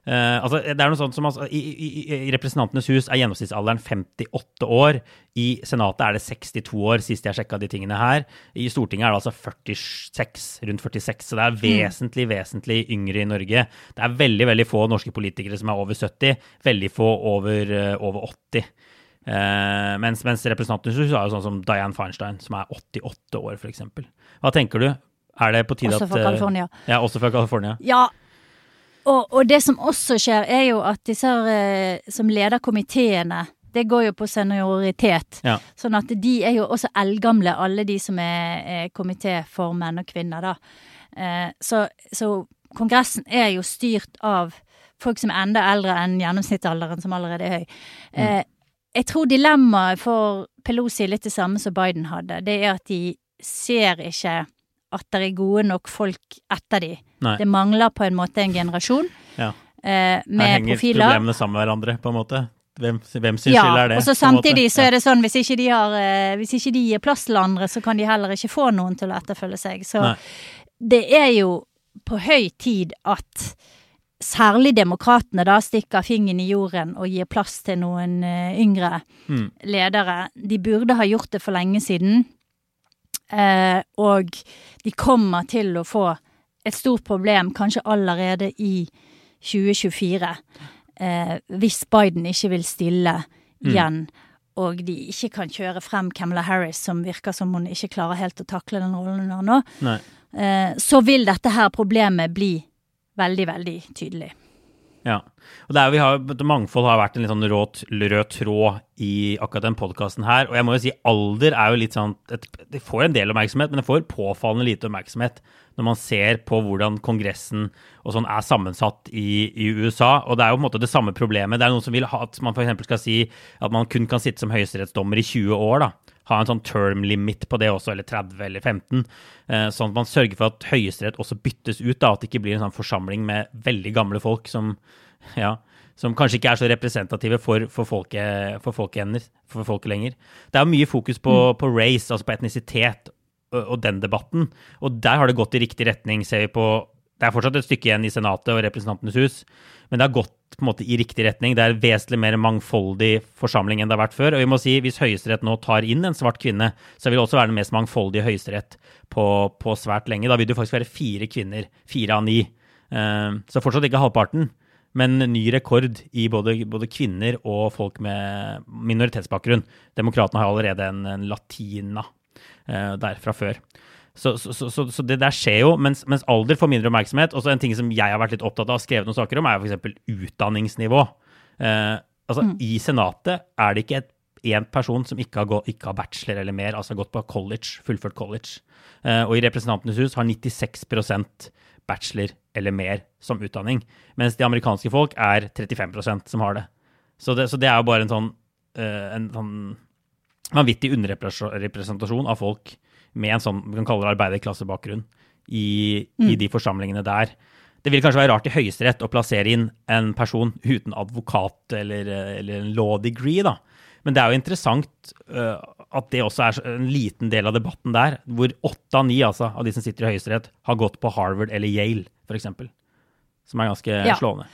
Speaker 1: Eh, altså, det er noe sånt som altså, i, i, I Representantenes hus er gjennomsnittsalderen 58 år. I Senatet er det 62 år, sist jeg sjekka de tingene her. I Stortinget er det altså 46, rundt 46, så det er vesentlig, vesentlig yngre i Norge. Det er veldig, veldig få norske politikere som er over 70, veldig få over, uh, over 80. Uh, mens, mens Representantenes hus er jo sånn som Dianne Feinstein, som er 88 år, f.eks. Hva tenker du? Er det på tide
Speaker 2: Også
Speaker 1: at
Speaker 2: fra
Speaker 1: eh,
Speaker 2: California.
Speaker 1: Ja, også fra California.
Speaker 2: Ja, Og, og det som også skjer, er jo at disse eh, som leder komiteene, det går jo på senioritet.
Speaker 1: Ja.
Speaker 2: Sånn at de er jo også eldgamle, alle de som er, er komité for menn og kvinner, da. Eh, så, så Kongressen er jo styrt av folk som er enda eldre enn gjennomsnittsalderen, som allerede er høy. Eh, jeg tror dilemmaet for Pelosi er litt det samme som Biden hadde. Det er at de ser ikke at det er gode nok folk etter de.
Speaker 1: Nei.
Speaker 2: Det mangler på en måte en generasjon
Speaker 1: Ja.
Speaker 2: eh,
Speaker 1: Her henger
Speaker 2: profiler.
Speaker 1: problemene sammen med hverandre, på en måte. Hvem, hvem sin
Speaker 2: Ja,
Speaker 1: skyld er det?
Speaker 2: og så samtidig så er det sånn hvis ikke de har eh, Hvis ikke de gir plass til andre, så kan de heller ikke få noen til å etterfølge seg. Så
Speaker 1: Nei.
Speaker 2: det er jo på høy tid at særlig demokratene da stikker fingeren i jorden og gir plass til noen eh, yngre
Speaker 1: Mm.
Speaker 2: ledere. De burde ha gjort det for lenge siden. Eh, og de kommer til å få et stort problem kanskje allerede i 2024. Eh, hvis Biden ikke vil stille igjen, og de ikke kan kjøre frem Camilla Harris, som virker som hun ikke klarer helt å takle den rollen hun har nå,
Speaker 1: Nei.
Speaker 2: eh, så vil dette her problemet bli veldig, veldig tydelig.
Speaker 1: Ja. Og det er, vi har, mangfold har vært en litt sånn rød, rød tråd i akkurat den podkasten her. Og jeg må jo si alder er jo litt sånn et, Det får en del oppmerksomhet, men det får påfallende lite oppmerksomhet når man ser på hvordan Kongressen og sånn er sammensatt i, i USA. Og det er jo på en måte det samme problemet. Det er noen som vil ha at man f.eks. skal si at man kun kan sitte som høyesterettsdommer i 20 år. da ha en sånn term limit på det også, eller 30 eller 15. eh, Sånn at man sørger for at Høyesterett også byttes ut, da, at det ikke blir en sånn forsamling med veldig gamle folk som, ja, som kanskje ikke er så representative for, for, folket, for, folket, for folket lenger. Det er mye fokus på, på race, altså på etnisitet, og, og den debatten. Og der har det gått i riktig retning, ser vi på Det er fortsatt et stykke igjen i Senatet og Representantenes hus, men det har gått på en måte i riktig retning. Det er en vesentlig mer mangfoldig forsamling enn det har vært før. Og vi må si, hvis Høyesterett nå tar inn en svart kvinne, så vil det også være den mest mangfoldige Høyesterett på, på svært lenge. Da vil det faktisk være fire kvinner. Fire av ni. Eh, så fortsatt ikke halvparten. Men ny rekord i både, både kvinner og folk med minoritetsbakgrunn. Demokratene har allerede en, en latina eh, der fra før. Så, så, så, så, det der skjer jo, mens, mens alder får mindre oppmerksomhet. Og så en ting som jeg har vært litt opptatt av og skrevet noen saker om, er f.eks. utdanningsnivå. Eh, altså, I Senatet er det ikke én person som ikke har, gått, ikke har bachelor eller mer, altså gått på college, fullført college. Eh, og i Representantenes hus har 96% bachelor eller mer som utdanning, mens de amerikanske folk er 35% som har det. Så det, så det er jo bare en sånn, eh, en sånn vanvittig underrepresentasjon av folk med en sånn vi kan kalle det arbeiderklassebakgrunn i, i de forsamlingene der. Det vil kanskje være rart i Høyesterett å plassere inn en person uten advokat eller, eller en law degree, da. Men det er jo interessant uh, at det også er en liten del av debatten der, hvor åtte av ni altså, av de som sitter i Høyesterett, har gått på Harvard eller Yale, f.eks. Som er ganske
Speaker 2: Ja.
Speaker 1: slående.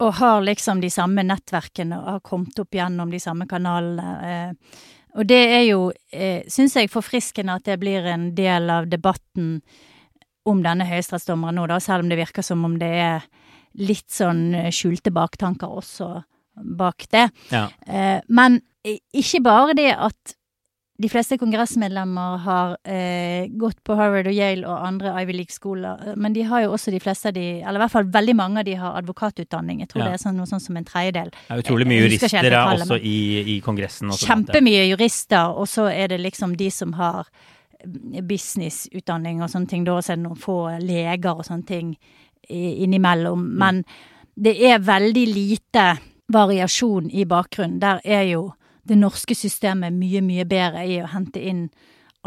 Speaker 2: Og har liksom de samme nettverkene og har kommet opp gjennom de samme kanalene. Eh, og det er jo, eh, syns jeg, forfriskende at det blir en del av debatten om denne høyesterettsdommeren nå, da, selv om det virker som om det er litt sånn eh, skjulte baktanker også bak det.
Speaker 1: Ja.
Speaker 2: Eh, men ikke bare det at de fleste kongressmedlemmer har eh, gått på Harvard og Yale og andre Ivy League-skoler, eh, men de har jo også de fleste av de, eller i hvert fall veldig mange av de har advokatutdanning. Jeg tror
Speaker 1: Ja.
Speaker 2: det er sånn, noe sånn som en tredjedel.
Speaker 1: Det er utrolig mye
Speaker 2: ikke
Speaker 1: jurister
Speaker 2: tallet,
Speaker 1: også i, i Kongressen. Også.
Speaker 2: Kjempemye jurister, og så er det liksom de som har eh, businessutdanning og sånne ting, da, og så er det noen få leger og sånne ting innimellom.
Speaker 1: Mm.
Speaker 2: Men det er veldig lite variasjon i bakgrunnen. Der er jo det norske systemet mye, mye bedre i å hente inn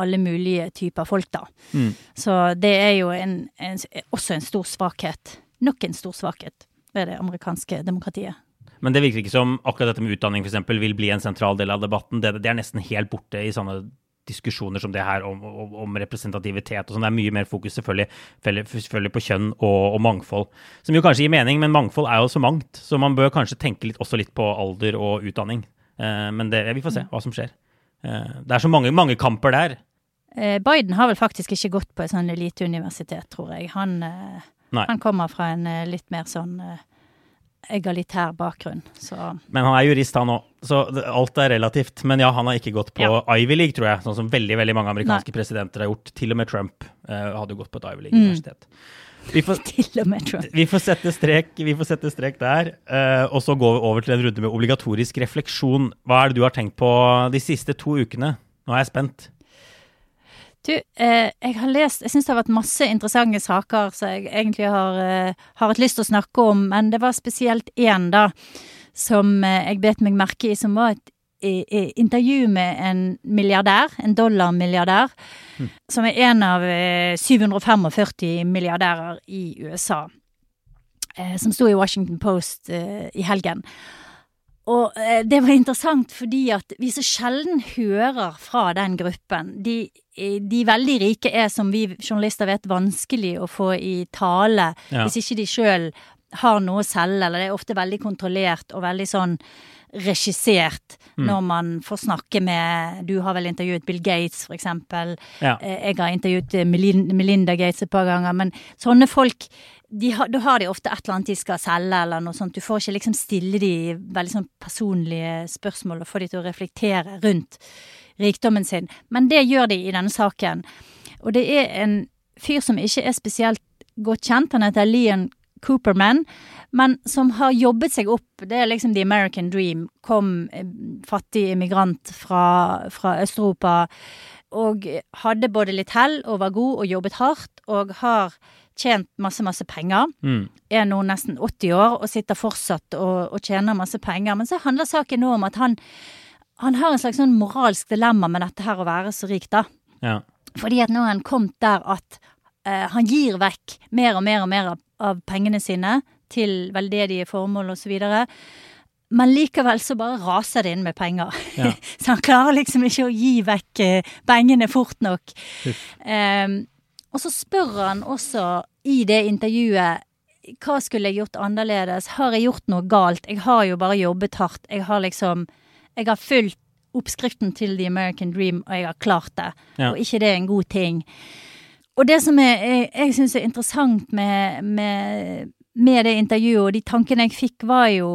Speaker 2: alle mulige typer folk, da.
Speaker 1: Mm.
Speaker 2: Så det er jo en, en, også en stor svakhet. Nok en stor svakhet ved det amerikanske demokratiet.
Speaker 1: Men det virker ikke som akkurat dette med utdanning for eksempel, vil bli en sentral del av debatten. Det, det er nesten helt borte i sånne diskusjoner som det her om, om, om representativitet og sånn. Det er mye mer fokus selvfølgelig, selvfølgelig- selvfølgelig på kjønn og, og mangfold. Som jo kanskje gir mening, men mangfold er jo så mangt. Så man bør kanskje tenke litt, også litt på alder og utdanning. Eh, men det, vi får se hva som skjer. Eh, det er så mange, mange kamper der.
Speaker 2: Eh, Biden har vel faktisk ikke gått på et sånn eliteuniversitet, tror jeg. Han, han kommer fra en litt mer sånn egalitær bakgrunn, så
Speaker 1: Men han er jurist, han òg. Så alt er relativt. Men ja, han har ikke gått på
Speaker 2: Ja.
Speaker 1: Ivy League, tror jeg. Sånn som veldig veldig mange amerikanske presidenter har gjort. Til og med Trump uh, hadde gått på et Ivy League-universitet. Vi får,
Speaker 2: Til og med Trump.
Speaker 1: vi får sette strek, vi får sette strek der. Uh, og så går vi over til en runde med obligatorisk refleksjon. Hva er det du har tenkt på de siste to ukene? Nå er jeg spent.
Speaker 2: Du, eh, jeg har lest Jeg syns det har vært masse interessante saker som jeg egentlig har, eh, har hatt lyst til å snakke om, men det var spesielt én, da, som eh, jeg bet meg merke i, som var et intervju med en milliardær, en dollarmilliardær, som er en av eh, 745 milliardærer i USA. Eh, som sto i Washington Post eh, i helgen. Og eh, det var interessant fordi at vi så sjelden hører fra den gruppen. De, eh, de veldig rike er, som vi journalister vet, vanskelig å få i tale
Speaker 1: Ja.
Speaker 2: hvis ikke de sjøl har noe å selge, eller det er ofte veldig kontrollert og veldig sånn regissert når man får snakke med Du har vel intervjuet Bill Gates, for eksempel.
Speaker 1: Ja.
Speaker 2: Eh, Jeg har intervjuet eh, Melinda Gates et par ganger, men sånne folk de har, Da har de ofte et eller annet de skal selge, eller noe sånt. Du får ikke liksom stille de veldig sånn personlige spørsmål og få de til å reflektere rundt rikdommen sin. Men det gjør de i denne saken. Og det er en fyr som ikke er spesielt godt kjent. Han heter Leon Cooperman, men som har jobbet seg opp. Det er liksom the American dream. Kom eh, fattig immigrant fra, fra Øst-Europa og hadde både litt hell og var god og jobbet hardt og har tjent masse, masse penger.
Speaker 1: Mm.
Speaker 2: Er nå nesten 80 år og sitter fortsatt og, og tjener masse penger. Men så handler saken nå om at han, han har en slags sånn moralsk dilemma med dette her å være så rik, da.
Speaker 1: Ja.
Speaker 2: Fordi at nå har han kommet der at eh, han gir vekk mer og mer og mer av, av pengene sine til veldedige formål videre. Men likevel så bare raser det inn med penger.
Speaker 1: Ja.
Speaker 2: så han klarer liksom ikke å gi vekk eh, pengene fort nok. Eh, og så spør han også i det intervjuet hva skulle jeg gjort annerledes? Har jeg gjort noe galt? Jeg har jo bare jobbet hardt. Jeg har liksom Jeg har fulgt oppskriften til The American Dream, og jeg har klart det.
Speaker 1: Ja.
Speaker 2: Og ikke det er en god ting. Og det som er, jeg, jeg syns er interessant med, med, med det intervjuet, og de tankene jeg fikk, var jo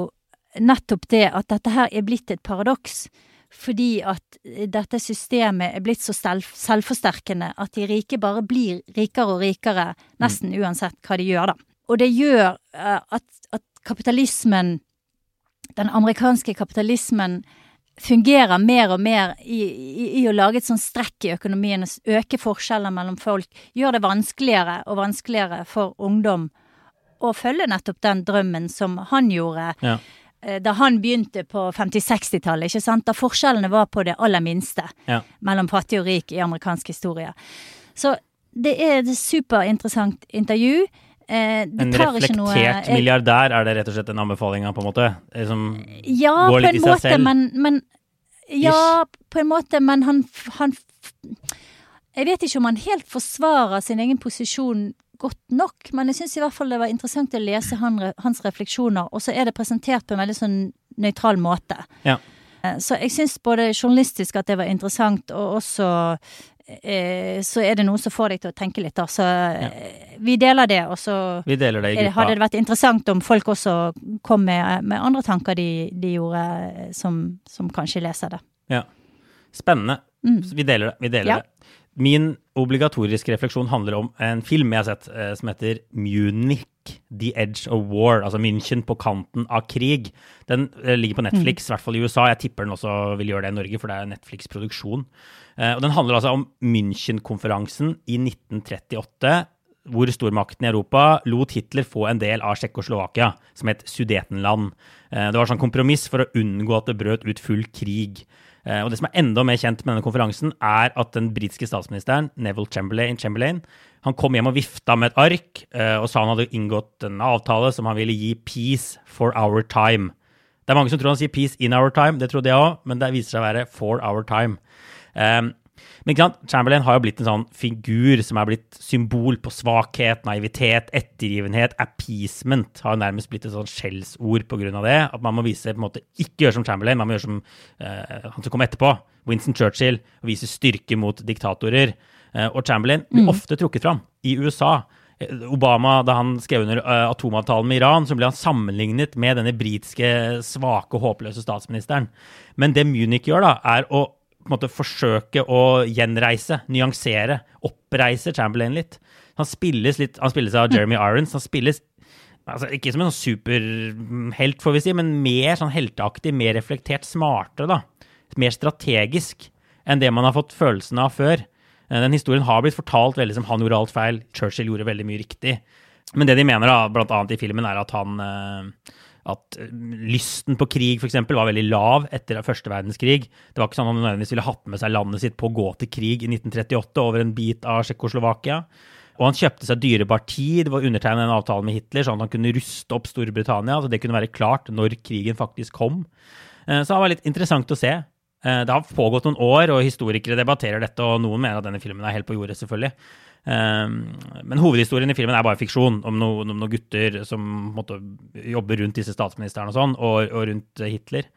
Speaker 2: nettopp det at dette her er blitt et paradoks. Fordi at dette systemet er blitt så selv, selvforsterkende at de rike bare blir rikere og rikere, nesten uansett hva de gjør, da. Og det gjør eh, at, at kapitalismen, den amerikanske kapitalismen, fungerer mer og mer i, i, i å lage et sånn strekk i økonomien, øke forskjeller mellom folk, gjør det vanskeligere og vanskeligere for ungdom å følge nettopp den drømmen som han gjorde
Speaker 1: Ja.
Speaker 2: eh, da han begynte på 50-60-tallet, ikke sant? Da forskjellene var på det aller minste
Speaker 1: Ja.
Speaker 2: mellom fattig og rik i amerikansk historie. Så det er et superinteressant intervju. Eh, det
Speaker 1: En
Speaker 2: tar ikke noe
Speaker 1: reflektert
Speaker 2: jeg-
Speaker 1: milliardær, er det rett og slett den anbefalinga, på en måte? Som
Speaker 2: Ja,
Speaker 1: går
Speaker 2: på
Speaker 1: litt
Speaker 2: en
Speaker 1: i seg
Speaker 2: måte,
Speaker 1: selv.
Speaker 2: men, men Ja, på en måte, men han, han Jeg vet ikke om han helt forsvarer sin egen posisjon godt nok, men jeg syns i hvert fall det var interessant å lese han, hans refleksjoner, og så er det presentert på en veldig sånn nøytral måte.
Speaker 1: Ja.
Speaker 2: Eh, Så jeg syns både journalistisk at det var interessant, og også eh, så er det noe som får deg til å tenke litt, da. Så ja. vi deler det, og så
Speaker 1: Vi deler det
Speaker 2: hadde det vært interessant om folk også kom med, med andre tanker de, de gjorde, eh, som, som kanskje leser det.
Speaker 1: Ja. Spennende. Mm. Vi deler det. Vi deler.
Speaker 2: Ja.
Speaker 1: det. Min obligatoriske refleksjon handler om en film jeg har sett eh, som heter Munich, The Edge of War. Altså München på kanten av krig. Den eh, ligger på Netflix, i hvert fall i USA. Jeg tipper den også vil gjøre det i Norge, for det er Netflix-produksjon. Eh, og Den handler altså om München-konferansen i 1938 hvor stormakten i Europa lot Hitler få en del av Tsjekkoslovakia, som het Sudetenland. Eh, Det var sånn kompromiss for å unngå at det brøt ut full krig. Eh, Og det som er enda mer kjent med denne konferansen, er at den britiske statsministeren, Neville Chamberlain, Chamberlain han kom hjem og vifta med et ark eh, og sa han hadde inngått en avtale som han ville gi peace for our time. Det er mange som tror han sier peace in our time, det trodde jeg òg, men det viser seg å være for our time. Um, men ikke sant? Chamberlain har jo blitt en sånn figur som er blitt symbol på svakhet, naivitet, ettergivenhet. Appeasement har jo nærmest blitt et sånn skjellsord pga. det. At man må vise på en måte ikke gjøre som Chamberlain, man må gjøre som uh, han som kom etterpå, Winston Churchill, og vise styrke mot diktatorer. Uh, og Chamberlain blir ofte trukket fram i USA. Eh, Obama, da han skrev under atomavtalen med Iran, så ble han sammenlignet med denne britiske svake, håpløse statsministeren. Men det Munich gjør, da, er å på en måte forsøke å gjenreise, nyansere, oppreise Chamberlain litt. Han spilles litt Han spilles av Jeremy Irons. Han spilles altså, ikke som en sånn superhelt, får vi si, men mer sånn helteaktig, mer reflektert, smartere, da. Mer strategisk enn det man har fått følelsen av før. Eh, den historien har blitt fortalt veldig som han gjorde alt feil, Churchill gjorde veldig mye riktig. Men det de mener, da, blant annet i filmen, er at han eh, at lysten på krig eksempel, var veldig lav etter første verdenskrig. Det var ikke sånn at han nødvendigvis ville hatt med seg landet sitt på å gå til krig i 1938 over en bit av Tsjekkoslovakia. Og han kjøpte seg dyrebar tid ved å undertegne en avtale med Hitler, sånn at han kunne ruste opp Storbritannia. så Det kunne være klart når krigen faktisk kom. Eh, så det var litt interessant å se. Eh, det har pågått noen år, og historikere debatterer dette, og noen mener at denne filmen er helt på jordet, selvfølgelig. Eh, men hovedhistorien i filmen er bare fiksjon, om, noen, om noen gutter som måtte jobbe rundt disse statsministrene og sånn, og, og rundt Hitler.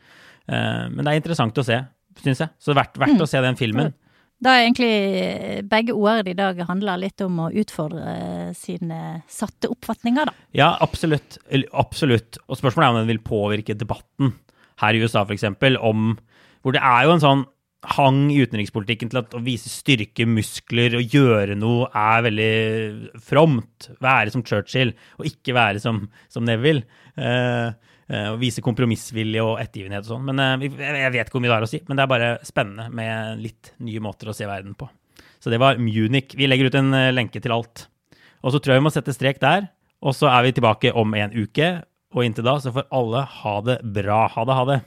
Speaker 1: Men det er interessant å se, syns jeg. Så verdt, verdt mm. å se den filmen.
Speaker 2: Da er egentlig begge ordene i dag handler litt om å utfordre sine satte oppfatninger, da.
Speaker 1: Ja, absolutt. Absolutt. Og spørsmålet er om den vil påvirke debatten her i USA, f.eks. om Hvor det er jo en sånn hang i utenrikspolitikken til at å vise styrke, muskler og gjøre noe er veldig fromt. Være som Churchill, og ikke være som, som Neville. Eh, Eh, vise kompromissvilje og ettergivenhet og sånn. Men eh, Jeg vet ikke hvor mye det har å si, men det er bare spennende med litt nye måter å se verden på. Så det var Munich. Vi legger ut en eh, lenke til alt. Og så tror jeg vi må sette strek der. Og så er vi tilbake om en uke. Og inntil da så får alle ha det bra. Ha det, ha det.